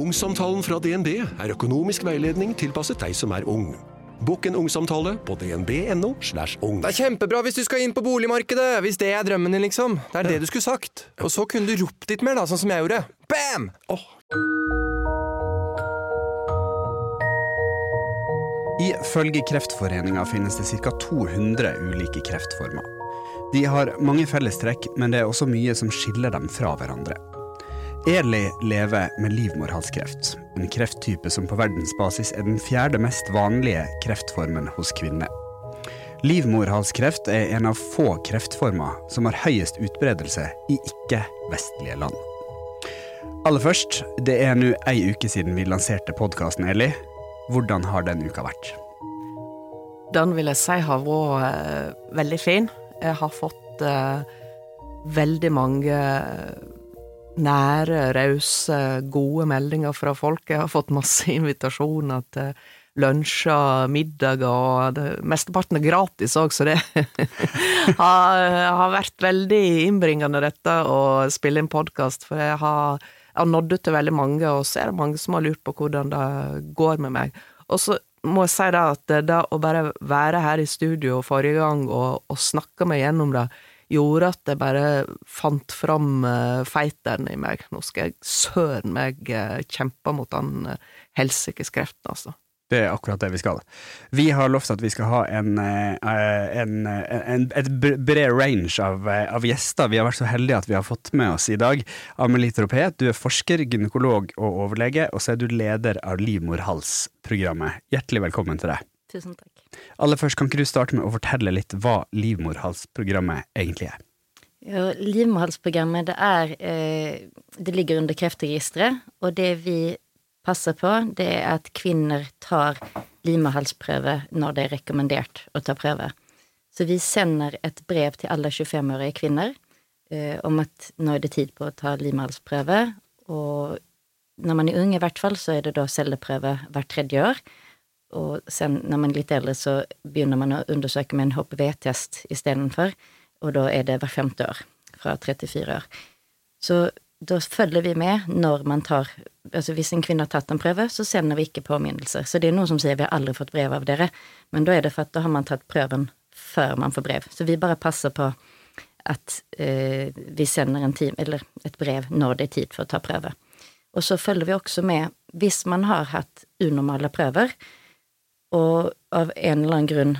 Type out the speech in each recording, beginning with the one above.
Ungsamtalen fra DNB er økonomisk veiledning tilpasset deg som er ung. Bokk en ungsamtale på dnb.no. slash ung. Det er kjempebra hvis du skal inn på boligmarkedet, hvis det er drømmen din, liksom. Det er det du skulle sagt. Og så kunne du ropt litt mer, da, sånn som jeg gjorde. Bam! Ifølge Kreftforeninga finnes det ca. 200 ulike kreftformer. De har mange fellestrekk, men det er også mye som skiller dem fra hverandre. Eli lever med livmorhalskreft, en krefttype som på verdensbasis er den fjerde mest vanlige kreftformen hos kvinner. Livmorhalskreft er en av få kreftformer som har høyest utbredelse i ikke-vestlige land. Aller først, det er nå ei uke siden vi lanserte podkasten, Eli. Hvordan har den uka vært? Den vil jeg si har vært eh, veldig fin. Jeg har fått uh, veldig mange nære, rause, gode meldinger fra folk. Jeg har fått masse invitasjoner til lunsjer, middager, og mesteparten er gratis òg, så det har, har vært veldig innbringende, dette, å spille inn podkast, for jeg har, har nådd ut til veldig mange, og så er det mange som har lurt på hvordan det går med meg. Og så må jeg si da at det å bare være her i studio forrige gang og, og snakke meg gjennom det, gjorde at jeg bare fant fram uh, feiteren i meg. Nå skal jeg søren meg uh, kjempe mot den uh, helsikes kreften, altså. Det er akkurat det vi skal. Vi har lovt at vi skal ha en, en, en, et bred range av, av, gjester. Vi har vært så heldige at vi har fått med oss i dag Amelie Tropet. Du er forsker, gynekolog og overlege, og så er du leder av Livmorhalsprogrammet. Hjertelig velkommen til deg. Tusen takk. Aller først, kan ikke du starte med å fortelle litt hva livmorhalsprogrammet egentlig er? Ja, livmorhalsprogrammet det er eh, Det ligger under Kreftregisteret, og det vi passer på, det er at kvinner tar livmorhalsprøve når det er rekommendert å ta prøve. Så vi sender et brev til alle 25-årige kvinner eh, om at nå er det tid på å ta livmorhalsprøve, og når man er ung i hvert fall, så er det da celleprøve hvert tredje år. Og sen når man er litt eldre, så begynner man å undersøke med en HPV-test istedenfor, og da er det hver femte år, fra 34 år. Så da følger vi med når man tar Altså hvis en kvinne har tatt en prøve, så sender vi ikke påminnelser. Så det er noen som sier vi har aldri fått brev av dere, men da er det for at da har man tatt prøven før man får brev. Så vi bare passer på at eh, vi sender en time, eller et brev når det er tid for å ta prøve. Og så følger vi også med hvis man har hatt unormale prøver, og av en eller annen grunn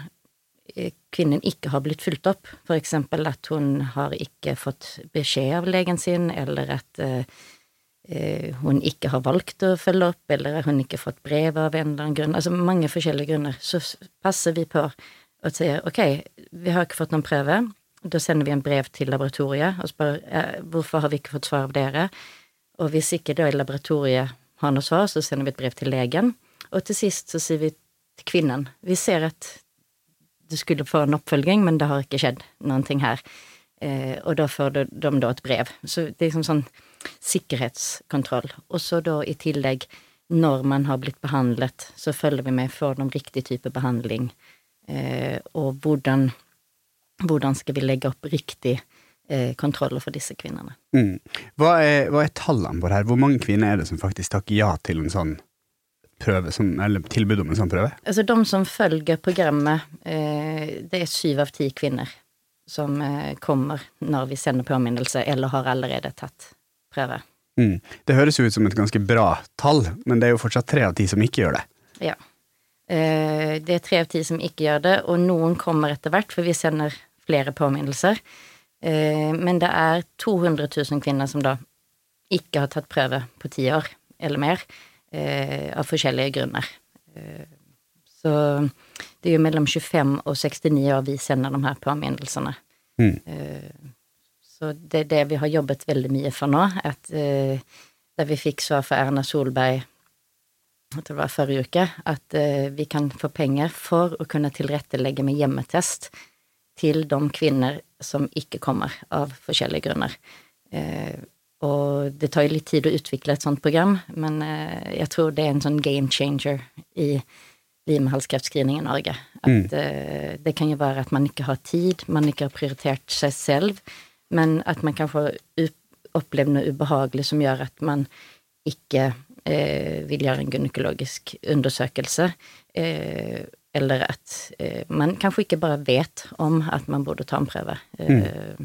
eh, kvinnen ikke har blitt fulgt opp, for eksempel at hun har ikke fått beskjed av legen sin, eller at eh, hun ikke har valgt å følge opp, eller at hun ikke har fått brev av en eller annen grunn, altså mange forskjellige grunner, så passer vi på og sier ok, vi har ikke fått noen prøve, da sender vi en brev til laboratoriet og spør uh, hvorfor har vi ikke fått svar av dere, og hvis ikke da i laboratoriet har noe svar, så sender vi et brev til legen, og til sist så sier vi til kvinnen. Vi ser at du skulle få en oppfølging, men det har ikke skjedd noen ting her. Eh, og da får de, de da et brev. Så det er liksom sånn sikkerhetskontroll. Og så da i tillegg, når man har blitt behandlet, så følger vi med, får de riktig type behandling, eh, og hvordan, hvordan skal vi legge opp riktig eh, kontroller for disse kvinnene. Mm. Hva, er, hva er tallene på det her? Hvor mange kvinner er det som faktisk takker ja til en sånn prøve som, eller tilbud om en sånn prøve? Altså, de som følger programmet, eh, det er syv av ti kvinner som eh, kommer når vi sender påminnelse, eller har allerede tatt prøve. Mm. Det høres jo ut som et ganske bra tall, men det er jo fortsatt tre av ti som ikke gjør det. Ja. Eh, det er tre av ti som ikke gjør det, og noen kommer etter hvert, for vi sender flere påminnelser. Eh, men det er 200 000 kvinner som da ikke har tatt prøve på ti år eller mer eh, av forskjellige grunner. Eh, så det er jo mellom 25 og 69 år vi sender de her påminnelsene. Mm. Eh, så det er det vi har jobbet veldig mye for nå, at eh, da vi fikk svar fra Erna Solberg jeg tror det var forrige uke, at eh, vi kan få penger for å kunne tilrettelegge med hjemmetest til de kvinner som ikke kommer av forskjellige grunner. Og det tar jo litt tid å utvikle et sånt program, men eh, jeg tror det er en sånn game changer i livmorhalskreftsscreening i Norge. At mm. eh, det kan jo være at man ikke har tid, man ikke har prioritert seg selv, men at man kan få oppleve noe ubehagelig som gjør at man ikke eh, vil gjøre en gynekologisk undersøkelse. Eh, eller at eh, man kanskje ikke bare vet om at man burde ta en prøve. Eh,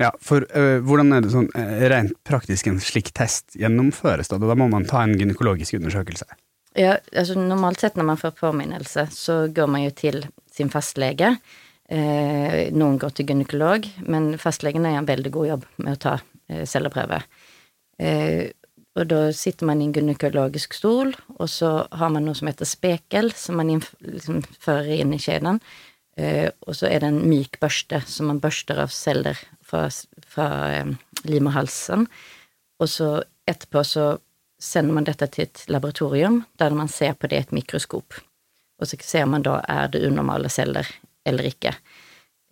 Ja, for øh, hvordan er det sånn øh, rent praktisk en slik test gjennomføres? Da Da må man ta en gynekologisk undersøkelse. Ja, altså normalt sett når man får påminnelse, så går man jo til sin fastlege. Eh, noen går til gynekolog, men fastlegen gjør en veldig god jobb med å ta eh, celleprøve. Eh, og da sitter man i en gynekologisk stol, og så har man noe som heter spekel, som man liksom fører inn i skjeden. Eh, og så er det en myk børste som man børster av celler fra, fra eh, livmorhalsen. Og så etterpå så sender man dette til et laboratorium, der man ser på det i et mikroskop. Og så ser man da er det unormale celler eller ikke.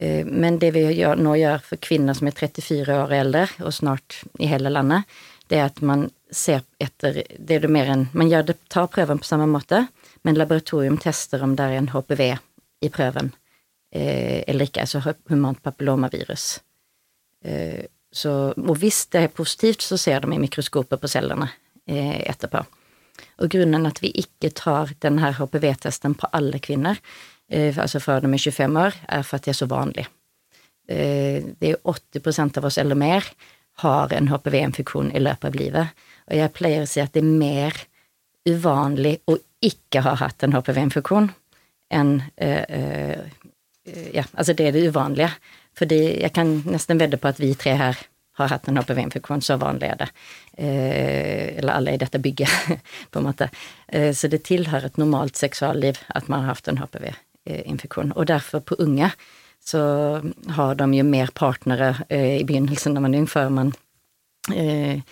Eh, Men det vi gjør, nå gjør for kvinner som er 34 år eldre, og snart i hele landet, det er at man ser etter Det er det mer enn Man gjør det, tar prøven på samme måte, men laboratorium tester om det er en HPV i prøven eh, eller ikke, altså humant papillomavirus. Eh, så, og hvis det er positivt, så ser de i mikroskopet på cellene eh, etterpå. Og grunnen at vi ikke tar denne HPV-testen på alle kvinner, eh, altså fra de er 25 år, er for at det er så vanlig. Det er 80% av oss eller mer har en HPV-infeksjon i løpet av livet. Og jeg pleier å si at det er mer uvanlig å ikke ha hatt en HPV-infeksjon enn Ja, altså det er det uvanlige. Fordi jeg kan nesten vedde på at vi tre her har hatt en HPV-infeksjon, så vanlig er det. Eh, eller alle i dette bygget, på en måte. Eh, så det tilhører et normalt seksualliv at man har hatt en HPV-infeksjon. Og derfor, på unge, så har de jo mer partnere eh, i begynnelsen når man er ung, før man eh,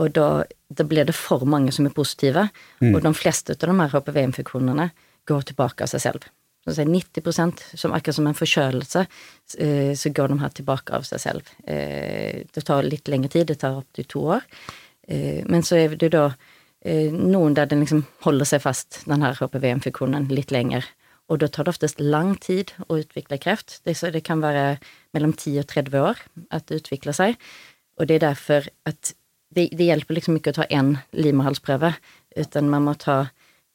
Og da, da blir det for mange som er positive, og de fleste av de her HPV-infeksjonene går tilbake av seg selv. Si 90 som akkurat som en forkjølelse, eh, så går de her tilbake av seg selv. Eh, det tar litt lengre tid, det tar opptil to år. Eh, men så er det da noen der den liksom holder seg fast, den her HPV-infeksjonen, litt lenger. Og da tar det oftest lang tid å utvikle kreft. Det, kan være mellom 10 og 30 år at det utvikler seg. Og det er derfor at det, det hjelper liksom ikke å ta én livmorhalsprøve, utan man må ta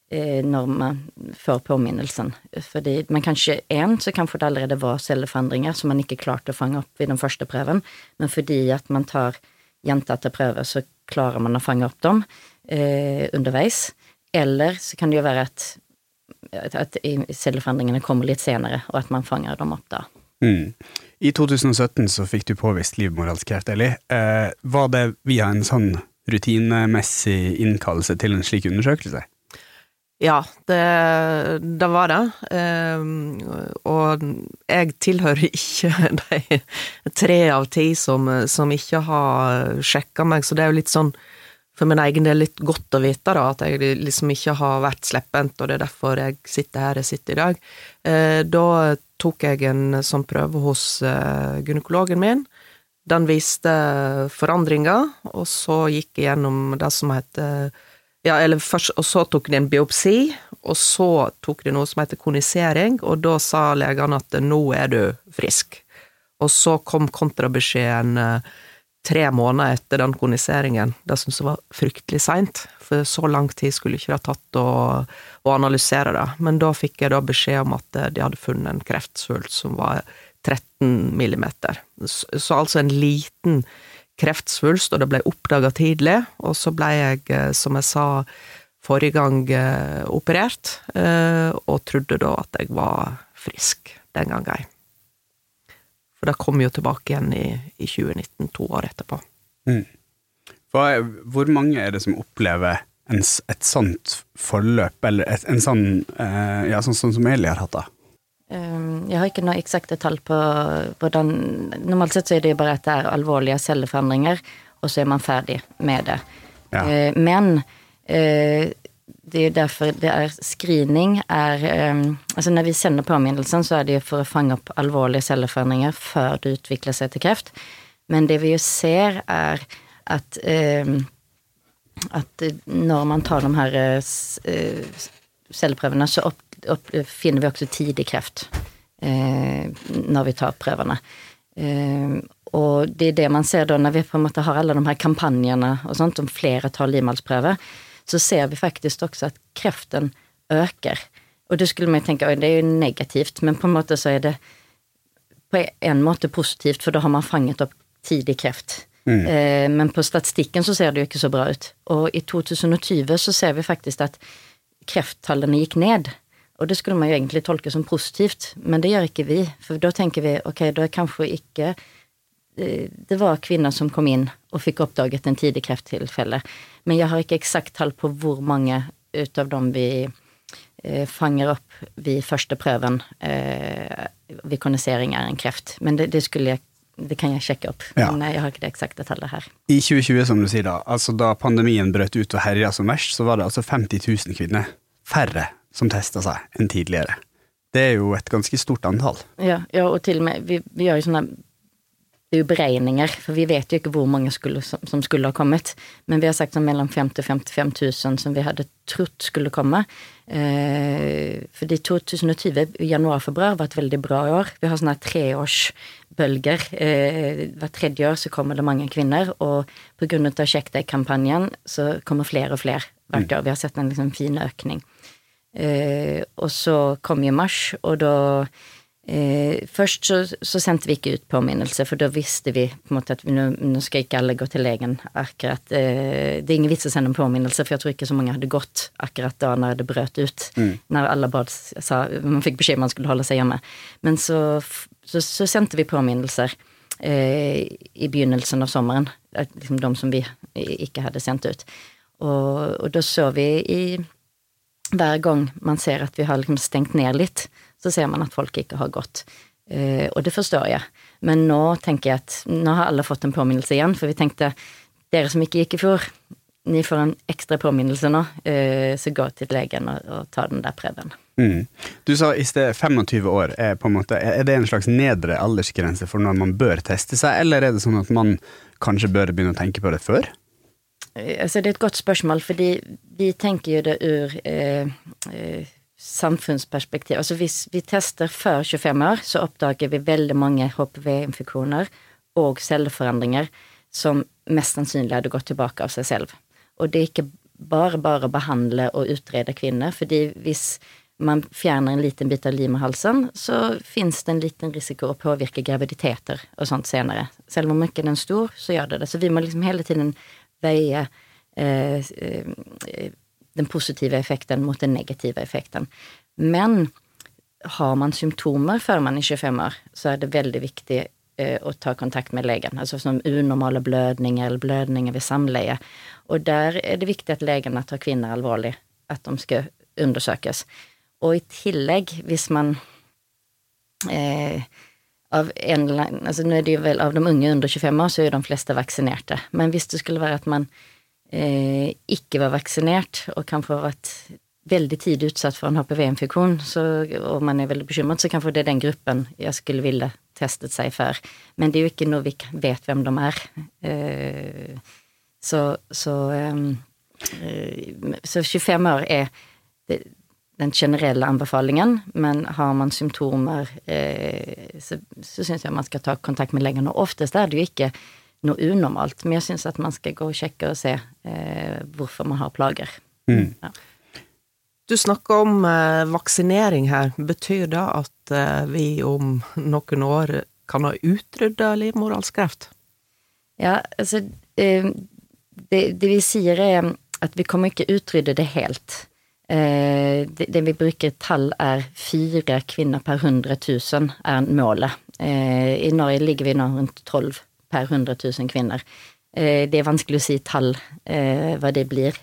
når man får påminnelsen. Fordi man kanskje én, så kanskje det allerede var celleforandringer som man ikke klarte å fange opp i den første prøven, men fordi at man tar gjentatte prøver, så klarer man å fange opp dem eh, underveis. Eller så kan det jo være at, at celleforandringene kommer litt senere, og at man fanger dem opp da. Mm. I 2017 så fikk du påvist livmorhalskreft, Eli. Eh, var det via en sånn rutinemessig innkallelse til en slik undersøkelse? Ja, det, det var det. Ehm, og jeg tilhører ikke de tre av ti som, som ikke har sjekka meg, så det er jo litt sånn for min egen del litt godt å vite da, at jeg liksom ikke har vært slepphendt, og det er derfor jeg sitter her jeg sitter i dag. Eh, da tok jeg en sånn prøve hos eh, gynekologen min. Den viste forandringer, og så gikk jeg gjennom det som heter ja, eller først, og så tok de en biopsi, og så tok de noe som heter konisering, og da sa legene at nå er du frisk. Og så kom kontrabeskjeden eh, tre måneder etter den koniseringen. Det syntes jeg var fryktelig seint, for så lang tid skulle ikke det tatt å, å analysere det. Men da fikk jeg da beskjed om at de hadde funnet en kreftsvulst som var 13 millimeter. Så, så altså en liten kreftsvulst, og det ble oppdaga tidlig. Og så ble jeg, eh, som jeg sa forrige gang, eh, operert, eh, og trodde da at jeg var frisk den gangen. For det kom jo tilbake igjen i, i 2019, to år etterpå. Mm. Er, hvor mange er det som opplever en, et sånt forløp, eller et, en sånn, ja, sånn, sånn som Eli har hatt da? Um, Jeg har ikke noe eksakte tall på hvordan Normalt sett så er det jo bare at det er alvorlige celleforandringer, og så er man ferdig med det. Ja. Eh, Men eh, det er derfor det er screening er um, Altså når vi sender påminnelsen, så er det jo for å fange opp alvorlige celleforandringer før det utvikler seg til kreft. Men det vi jo ser, er at um, at når man tar de her eh, celleprøvene, så opp, finner vi også tidlig kreft eh, når vi tar prøvene. Eh, og det er det man ser da når vi på en måte har alle de her kampanjene og sånt, om flere tar livmorhalsprøve, så ser vi faktisk også at kreften øker. Og det skulle man tenke oi, det er jo negativt, men på en måte så er det på en måte positivt, for da har man fanget opp tidlig kreft. Mm. Eh, men på statistikken så ser det jo ikke så bra ut. Og i 2020 så ser vi faktisk at krefttallene gikk ned. Og det skulle man jo egentlig tolke som positivt, men det gjør ikke vi. For da tenker vi ok, da er kanskje ikke eh, Det var kvinner som kom inn og fikk oppdaget en tidlig krefttilfelle. Men jeg har ikke eksakt tall på hvor mange ut av dem vi eh, fanger opp ved første prøven eh, ved kondisering er en kreft. Men det, det, jeg, det kan jeg sjekke opp. Ja. Men jeg har ikke det eksakte tallet her. I 2020, som du sier da, altså da pandemien brøt ut og herja som verst, så var det altså 50 000 kvinner færre som tester seg enn tidligere. Det er jo et ganske stort antall. Ja, ja og til og med Vi, vi gjør jo sånne det er jo beregninger, for vi vet jo ikke hvor mange skulle, som, som, skulle ha kommet. Men vi har sagt sånn mellom 50 og 55 000 som vi hadde trodd skulle komme. Eh, fordi 2020, januar-februar, var et veldig bra år. Vi har sånne treårsbølger. Eh, hvert tredje år så kommer det mange kvinner, og av Sjekk deg-kampanjen så kommer flere og flere hvert år. Vi har sett en liksom fin økning. Eh, og så kom jo mars, og da Eh, først så, så, sendte vi ikke ut påminnelse, for da visste vi på en måte at vi, nå, nå, skal ikke alle gå til legen akkurat. Eh, det er ingen vits å sende en påminnelse, for jeg tror ikke så mange hadde gått akkurat da når det brøt ut. Mm. Når alle bare sa Man fikk beskjed om man skulle holde seg hjemme. Men så, så, så sendte vi påminnelser eh, i begynnelsen av sommeren. Liksom de som vi ikke hadde sendt ut. Og, og da så vi i Hver gang man ser at vi har liksom stengt ned litt, så ser man at folk ikke har gått. Eh, og det forstår jeg. Men nå tenker jeg at nå har alle fått en påminnelse igjen, for vi tenkte dere som ikke gikk i fjor, ni får en ekstra påminnelse nå, eh, så gå til legen og, og ta den der prøven. Mm. Du sa i sted 25 år. Er, på en måte, er det en slags nedre aldersgrense for når man bør teste seg, eller er det sånn at man kanskje bør begynne å tenke på det før? Eh, altså, det er et godt spørsmål, fordi vi tenker jo det ur eh, samfunnsperspektiv. Altså hvis vi tester før 25 år, så oppdager vi veldig mange HPV-infeksjoner og celleforandringer som mest sannsynlig hadde gått tilbake av seg selv. Og det er ikke bare bare å behandle og utrede kvinner, fordi hvis man fjerner en liten bit av livmorhalsen, så fins det en liten risiko å påvirke graviditeter og sånt senere. Selv om ikke den er stor, så gjør det det. Så vi må liksom hele tiden veie eh, eh, den positive effekten mot den negative effekten. Men har man symptomer før man er 25 år, så er det veldig viktig eh, å ta kontakt med legen. Altså som unormale blødninger eller blødninger ved samleie. Og der er det viktig at legene tar kvinner alvorlig, at de skal undersøkes. Og i tillegg, hvis man eh, av en altså nå er det jo vel Av de unge under 25 år så er jo de fleste vaksinerte. Men hvis det skulle være at man eh, ikke var vaksinert, og kanskje har vært veldig tidlig utsatt for en HPV-infeksjon, og man er veldig bekymret, så kanskje det er den gruppen jeg skulle ville testet seg for. Men det er jo ikke noe vi vet hvem de er. Eh, så, så, eh, så 25 år er det, den generelle anbefalingen, men har man symptomer, eh, så, så syns jeg man skal ta kontakt med legen. Og oftest er det jo ikke noe unormalt, men jeg syns at man skal gå og sjekke og se eh, hvorfor man har plager. Mm. Ja. Du snakker om eh, vaksinering her. Betyr det at eh, vi om noen år kan ha utrydda livmorhalskreft? Ja, altså eh, det, det, vi sier er at vi kommer ikke utrydde det helt. Eh, det, vi bruker tall er fire kvinner per 100 000 er målet. Eh, I Norge ligger vi nå rundt tolv per 100 000 kvinner. Eh, det er vanskelig å si tall, hva det blir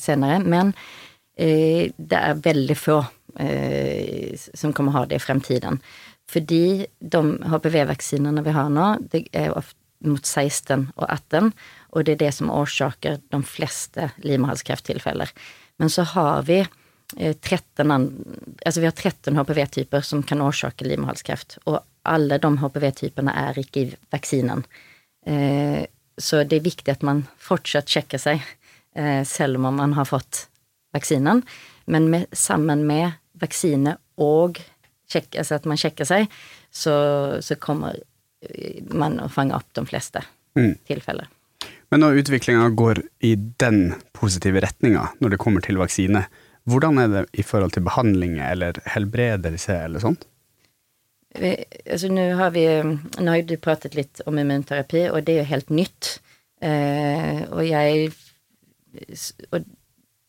senere, men det er veldig få som kommer ha det i fremtiden. Fordi de HPV-vaksinene vi har nå, det er ofte mot 16 og 18, og det er det som årsaker de fleste livmorhalskrefttilfeller. Men så har vi 13, altså vi har 13 HPV-typer som kan årsake livmorhalskreft, og alle de HPV-typene er ikke i vaksinen. Eh, så det er viktig at man fortsatt sjekker seg, eh, selv om man har fått vaksinen. Men med, sammen med vaksine og sjek, altså at man sjekker seg, så, så, kommer man fanger opp de fleste Mm. tilfeller. Men når utviklinga går i den positive retninga når det kommer til vaksine, hvordan er det i forhold til behandling eller helbredelse eller sånt? Vi- Altså, nå har vi Nå har jo du pratet litt om immunterapi, og det er jo helt nytt. Eh, og jeg og,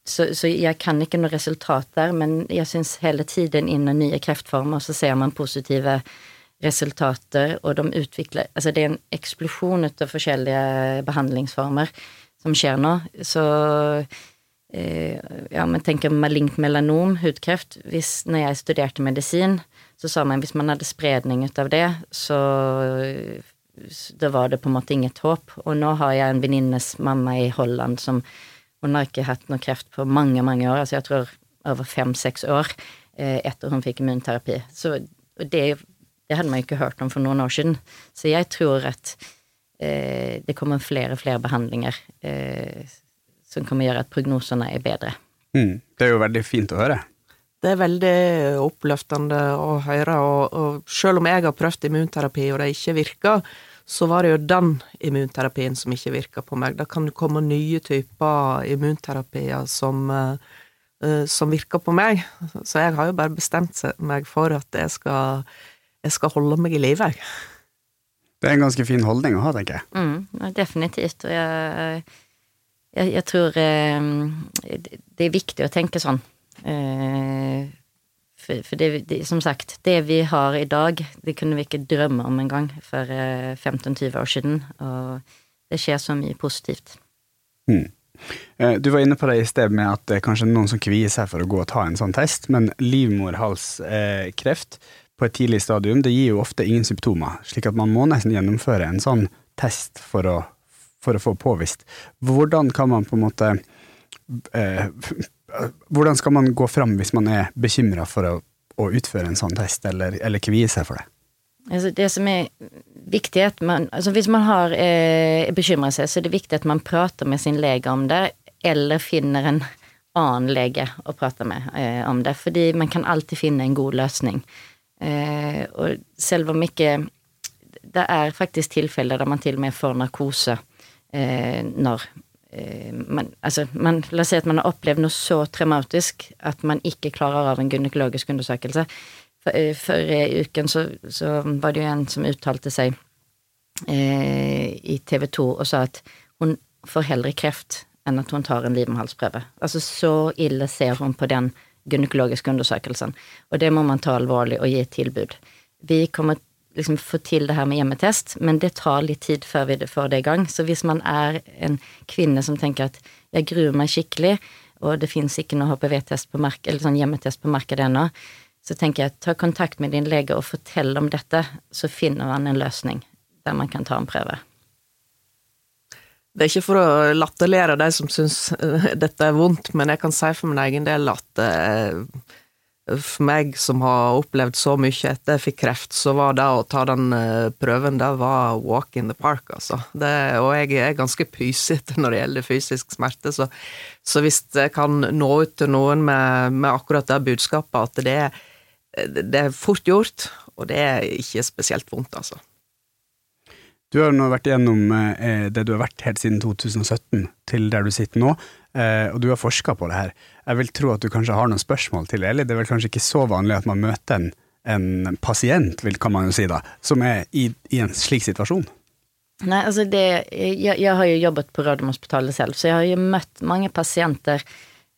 så, så jeg kan ikke noe resultat der, men jeg syns hele tiden innen nye kreftformer så ser man positive resultater, og de utvikler Altså, det er en eksplosjon av forskjellige behandlingsformer som skjer nå. Så eh, ja, men tenker malignt melanom, hudkreft hvis, Når jeg studerte medisin, så sa man hvis man hadde spredning ut av det, så da var det på en måte inget håp. Og nå har jeg en venninnes mamma i Holland som Hun har ikke hatt noe kreft på mange, mange år, altså jeg tror over fem-seks år eh, etter hun fikk immunterapi. Så det, det hadde man jo ikke hørt om for noen år siden. Så jeg tror at eh, det kommer flere og flere behandlinger eh, som kommer gjøre at prognosene er bedre. Mm. Det er jo veldig fint å høre. Det er veldig oppløftende å høre, og, og selv om jeg har prøvd immunterapi og det ikke virker, så var det jo den immunterapien som ikke virka på meg. Da kan det komme nye typer immunterapier som, eh, eh, som virker på meg. Så jeg har jo bare bestemt meg for at jeg skal, jeg skal holde meg i live, jeg. Det er en ganske fin holdning å ha, tenker jeg. Mm, definitivt. Og jeg, jeg, jeg tror eh, det- er viktig å tenke sånn. Eh, for for det, det, som sagt, det vi har i dag, det kunne vi ikke drømme om engang for eh, 15-20 år siden. Og det skjer så mye positivt. Mm. Eh, Du var inne på det i sted med at det er kanskje noen som kvier seg for å gå og ta en sånn test, men livmorhalskreft på et tidlig stadium, det gir jo ofte ingen symptomer, slik at man må nesten gjennomføre en sånn test for å, for å få påvist. Hvordan kan man på en måte eh, Hvordan skal man gå fram hvis man er bekymra for å, å utføre en sånn test, eller, eller kvie seg for det? Altså det som er viktig, at man altså Hvis man har eh, bekymret seg, så er det viktig at man prater med sin lege om det, eller finner en annen lege å prate med eh, om det. Fordi man kan alltid finne en god løsning. Eh, og selv om ikke Det er faktisk tilfeller der man til og med får narkose eh, når eh, man, altså, man, La oss si at man har opplevd noe så traumatisk at man ikke klarer av en gynekologisk undersøkelse. For, eh, Forrige uken så, så var det jo en som uttalte seg eh, i TV 2 og sa at hun får heller kreft enn at hun tar en livmorhalsprøve. Altså så ille ser hun på den gynekologiske undersøkelsen. Og det må man ta alvorlig og gi et tilbud. Vi kommer liksom få til det her med hjemmetest, men det tar litt tid før vi får det i gang. Så hvis man er en kvinne som tenker at jeg gruer meg skikkelig, og det fins ikke noe HPV-test på mark eller sånn hjemmetest på markedet ennå, så tenker jeg ta kontakt med din lege og fortell om dette, så finner man en løsning der man kan ta en prøve. Det er ikke for å latterliggjøre de som syns eh, dette er vondt, men jeg kan si for min egen del at eh, for meg som har opplevd så mye etter jeg fikk kreft, så var det å ta den eh, prøven, det var walk in the park, altså. Det, og jeg er ganske pysete når det gjelder fysisk smerte, så, så hvis jeg kan nå ut til noen med, med akkurat det budskapet, at det, det er fort gjort, og det er ikke spesielt vondt, altså. Du har nå vært igjennom eh, det du har vært helt siden 2017 til der du sitter nå, eh, og du har forska på det her. Jeg vil tro at du kanskje har noen spørsmål til Eli. Det er vel kanskje ikke så vanlig at man møter en, en pasient, kan man jo si da, som er i, i en slik situasjon. Nei, altså det jeg, jeg har jo jobbet på Radiumhospitalet selv, så jeg har jo møtt mange pasienter,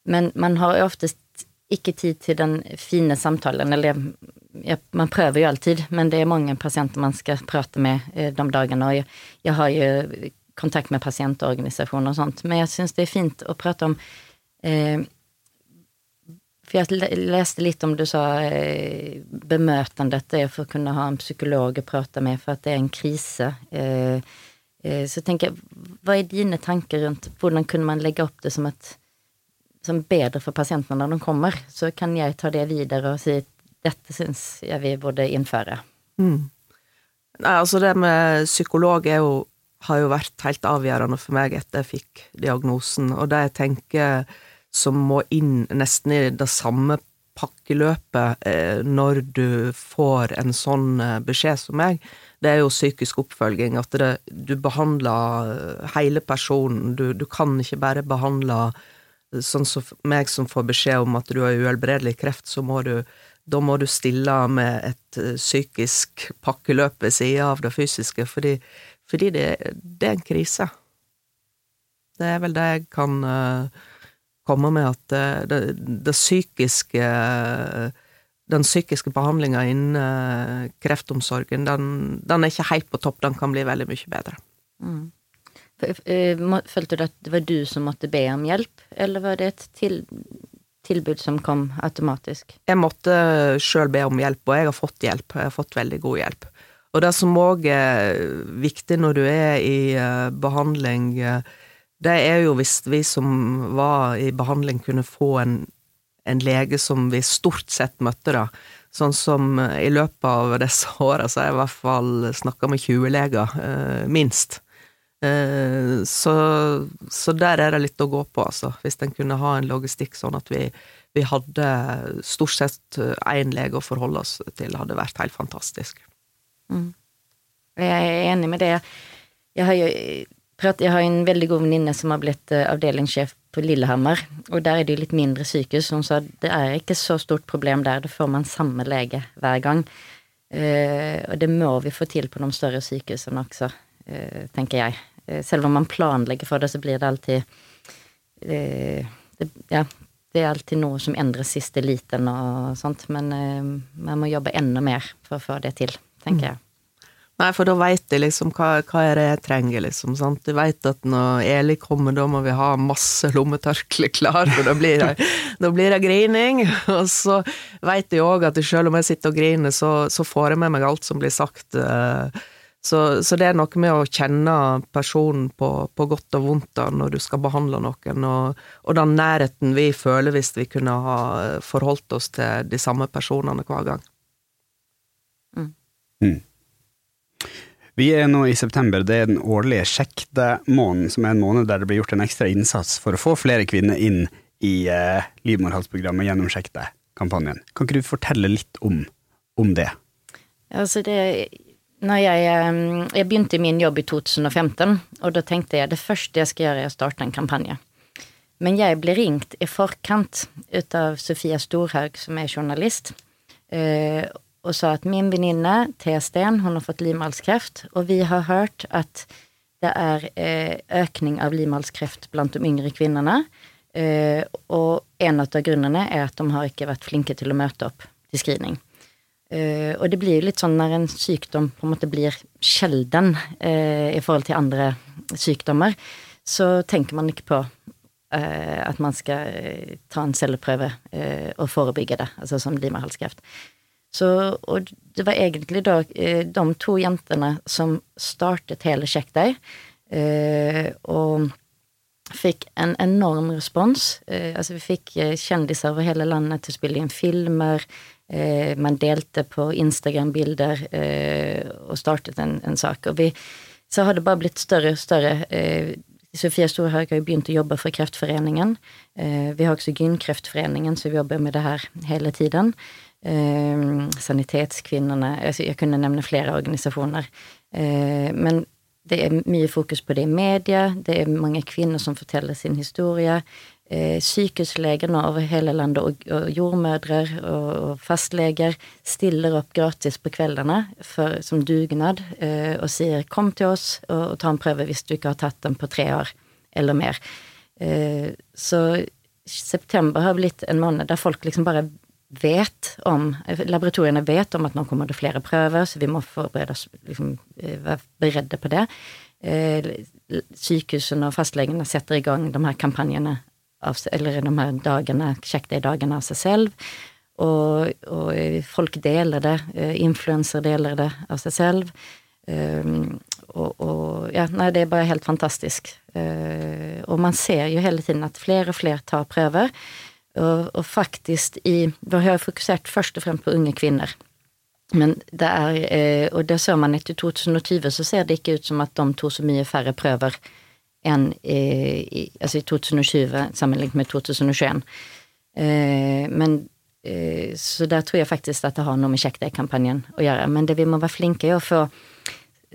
men man har jo oftest ikke tid til den fine samtalen, eller ja, man prøver jo alltid, men det er mange pasienter man skal prate med eh, de dagene, og jeg, jeg har jo kontakt med pasientorganisasjoner og sånt, men jeg syns det er fint å prate om eh, For jeg le- leste litt om du sa eh, bemøtandet, det er for å kunne ha en psykolog å prate med for at det er en krise. Eh, eh, så tenker jeg, hva er dine tanker rundt hvordan kunne man legge opp det som et som bedre for pasientene når de kommer? Så kan jeg ta det videre og si dette syns jeg vi burde innføre. Mm. Nei, altså det med psykolog jo, har jo vært helt avgjørende for meg etter jeg fikk diagnosen, og det jeg tenker som må inn nesten i det samme pakkeløpet eh, når du får en sånn eh, beskjed som meg, det er jo psykisk oppfølging. At det, du behandler eh, hele personen. Du, du, kan ikke bare behandle sånn som meg som får beskjed om at du har uhelbredelig kreft, så må du da må du stille med et psykisk pakkeløp ved sida av det fysiske, fordi, fordi det, det, er en krise. Det er vel det jeg kan uh, komme med at eh, det, det psykiske den psykiske behandlinga innen eh, kreftomsorgen, den, den, er ikke helt på topp, den kan bli veldig mye bedre. Mm. Eh, følte du at det var du som måtte be om hjelp, eller var det et til, tilbud som kom automatisk? Jeg måtte sjøl be om hjelp, og jeg har fått hjelp. Jeg har fått veldig god hjelp. Og det som òg er viktig når du er i behandling, det er jo hvis vi som var i behandling, kunne få en, en lege som vi stort sett møtte, da. Sånn som i løpet av disse åra så har jeg i hvert fall snakka med 20 leger, eh, minst. Eh, så, så, der er det litt å gå på, altså. Hvis en kunne ha en logistikk sånn at vi, vi hadde stort sett én lege å forholde oss til, hadde vært helt fantastisk. Mm. Jeg er enig med det. Jeg har jo jeg har en veldig god venninne som har blitt eh, avdelingssjef på Lillehammer, og der er det litt mindre sykehus. Hun sa det er ikke så stort problem der, da får man samme lege hver gang. Uh, og det må vi få til på de større sykehusene også, uh, tenker jeg. Uh, selv om man planlegger for det, så blir det alltid det, Ja, det er alltid noe som endres siste liten og sånt, men man må jobbe enda mer for å få det til, tenker jeg. Nei, for da veit jeg liksom hva, hva er det jeg trenger, liksom. sant? Du veit at når Eli kommer, da må vi ha masse lommetørkle klar, for da blir det, da blir det grining. Og så veit jeg òg at selv om jeg sitter og griner, så, så, får jeg med meg alt som blir sagt. Eh. Så, så, det er noe med å kjenne personen på, på godt og vondt da, når du skal behandle noen, og, og, den nærheten vi føler hvis vi kunne ha forholdt oss til de samme personene hver gang. Mm. Mm. Vi er nå i september, det er den årlige Sjekk-det-måneden, som er en måned der det blir gjort en ekstra innsats for å få flere kvinner inn i eh, livmorhalsprogrammet gjennom Sjekk det-kampanjen. Kan ikke du fortelle litt om, om det? Altså det når jeg, jeg begynte min jobb i 2015, og da tenkte jeg det første jeg skal gjøre, er å starte en kampanje. Men jeg ble ringt i forkant ut av Sofia Storhaug, som er journalist, eh, og sa at min venninne Thea Steen, hun har fått livmalskreft, og vi har hørt at det er eh, økning av livmalskreft blant de yngre kvinnene. Eh, og en av grunnene er at de har ikke vært flinke til å møte opp til screening. Uh, og det blir jo litt sånn når en sykdom på en måte blir sjelden uh, i forhold til andre sykdommer, så tenker man ikke på uh, at man skal ta en celleprøve og forebygge det, altså som limahalskreft. Så, og det var egentlig da de to jentene som startet hele Sjekk deg, og fikk en enorm respons. Altså, vi fikk kjendiser over hele landet til å spille inn filmer. Man delte på Instagram-bilder og startet en, en, sak. Og vi, så har det bare blitt større og større. Sofia Storhaug har jo begynt å jobbe for Kreftforeningen. Vi har også Gynkreftforeningen, vi jobber med det her hele tiden eh, Sanitetskvinnene altså Jeg kunne nevne flere organisasjoner. Eh, men det er mye fokus på det i media, det er mange kvinner som forteller sin historie. Eh, sykehusleger nå over hele landet, og, og jordmødre og, og, fastleger stiller opp gratis på kveldene for, som dugnad eh, og sier 'kom til oss og, og, ta en prøve hvis du ikke har tatt den på tre år eller mer'. Eh, så september har blitt en måned der folk liksom bare vet om Laboratoriene vet om at nå kommer det flere prøver, så vi må forberede oss, liksom, være beredte på det. Eh, sykehusene og fastlegene setter i gang de her kampanjene, av, eller de her dagene, sjekk dagene av seg selv. Og, og, folk deler det. Influenser deler det av seg selv. Um, og, og, ja, nei, det er bare helt fantastisk. Uh, og man ser jo hele tiden at flere og flere tar prøver. Og, og faktisk i Vi har fokusert først og fremst på unge kvinner. Men det er uh, Og det ser man etter 2020, så ser det ikke ut som at de tok så mye færre prøver enn i, altså i 2020 sammenlignet med 2021. Eh, men eh, så der tror jeg faktisk at det har noe med Sjekk deg-kampanjen å gjøre. Men det vi må være flinke i å få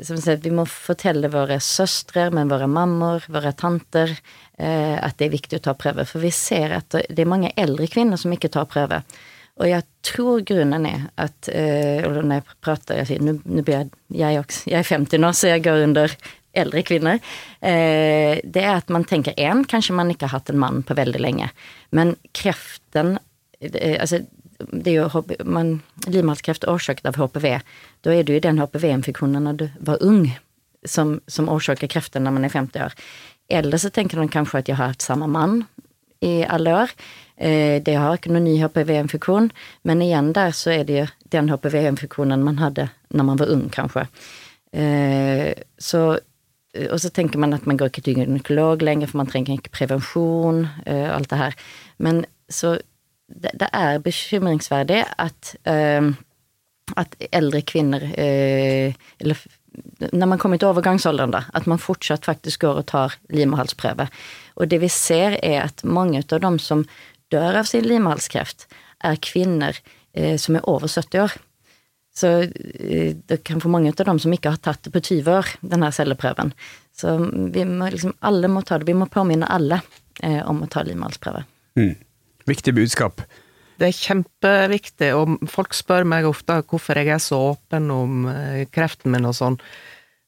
som sagt, Vi må fortelle våre søstre, men våre mammaer, våre tanter, eh, at det er viktig å ta prøve. For vi ser at det er mange eldre kvinner som ikke tar prøve. Og jeg tror grunnen er at eh, og Når jeg prater jeg sier, nå blir jeg, også, jeg er 50 nå, så jeg går under eldre kvinner. Eh, det er at man tenker én, kanskje man ikke har hatt en mann på veldig lenge. Men kreften eh, Altså, det er jo man, livmorhalskreft årsaket av HPV. Da er du i den HPV-infeksjonen når du var ung, som, som årsaker kreften når man er 50 år. Eller så tenker man kanskje at jeg har hatt samme mann i alle år. Eh, det har ikke noen ny HPV-infeksjon, men igjen der så er det jo den HPV-infeksjonen man hadde når man var ung, kanskje. Eh, så og så tenker man at man går ikke til gynekolog lenger, for man trenger ikke prevensjon, uh, alt det her. Men så det, det er bekymringsverdig at, uh, at eldre kvinner uh, Eller når man kommer til overgangsalderen, da, at man fortsatt faktisk går og tar livmorhalsprøve. Og det vi ser, er at mange av dem som dør av sin livmorhalskreft, er kvinner som er over 70 år. Så eh, det kan for mange av dem som ikke har tatt det på 20 år, denne celleprøven. Så vi må liksom, alle må ta det. Vi må påminne alle eh, om å ta livmorhalsprøve. Mm. Viktig budskap. Det er kjempeviktig, og folk spør meg ofte hvorfor jeg er så åpen om eh, kreften min og sånn.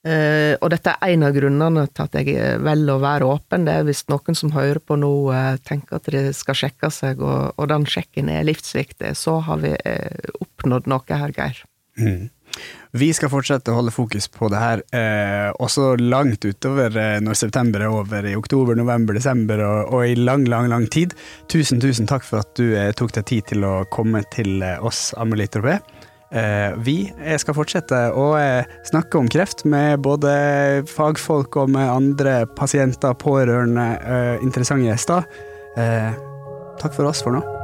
Uh, og dette er en av grunnene til at jeg velger å være åpen. Det er hvis noen som hører på nå uh, tenker at de skal sjekke seg, og, og den sjekken er livsviktig, så har vi uh, oppnådd noe her, Geir. Mm. Vi skal fortsette å holde fokus på det her, eh, også langt utover eh, når september er over, i oktober, november, desember og, og, i lang, lang lang tid. Tusen, tusen takk for at du eh, tok deg tid til å komme til eh, oss, Amelie Tropé. Eh, vi eh, skal fortsette å snakke om kreft med både fagfolk og med andre pasienter, pårørende, interessante gjester. takk for oss for nå.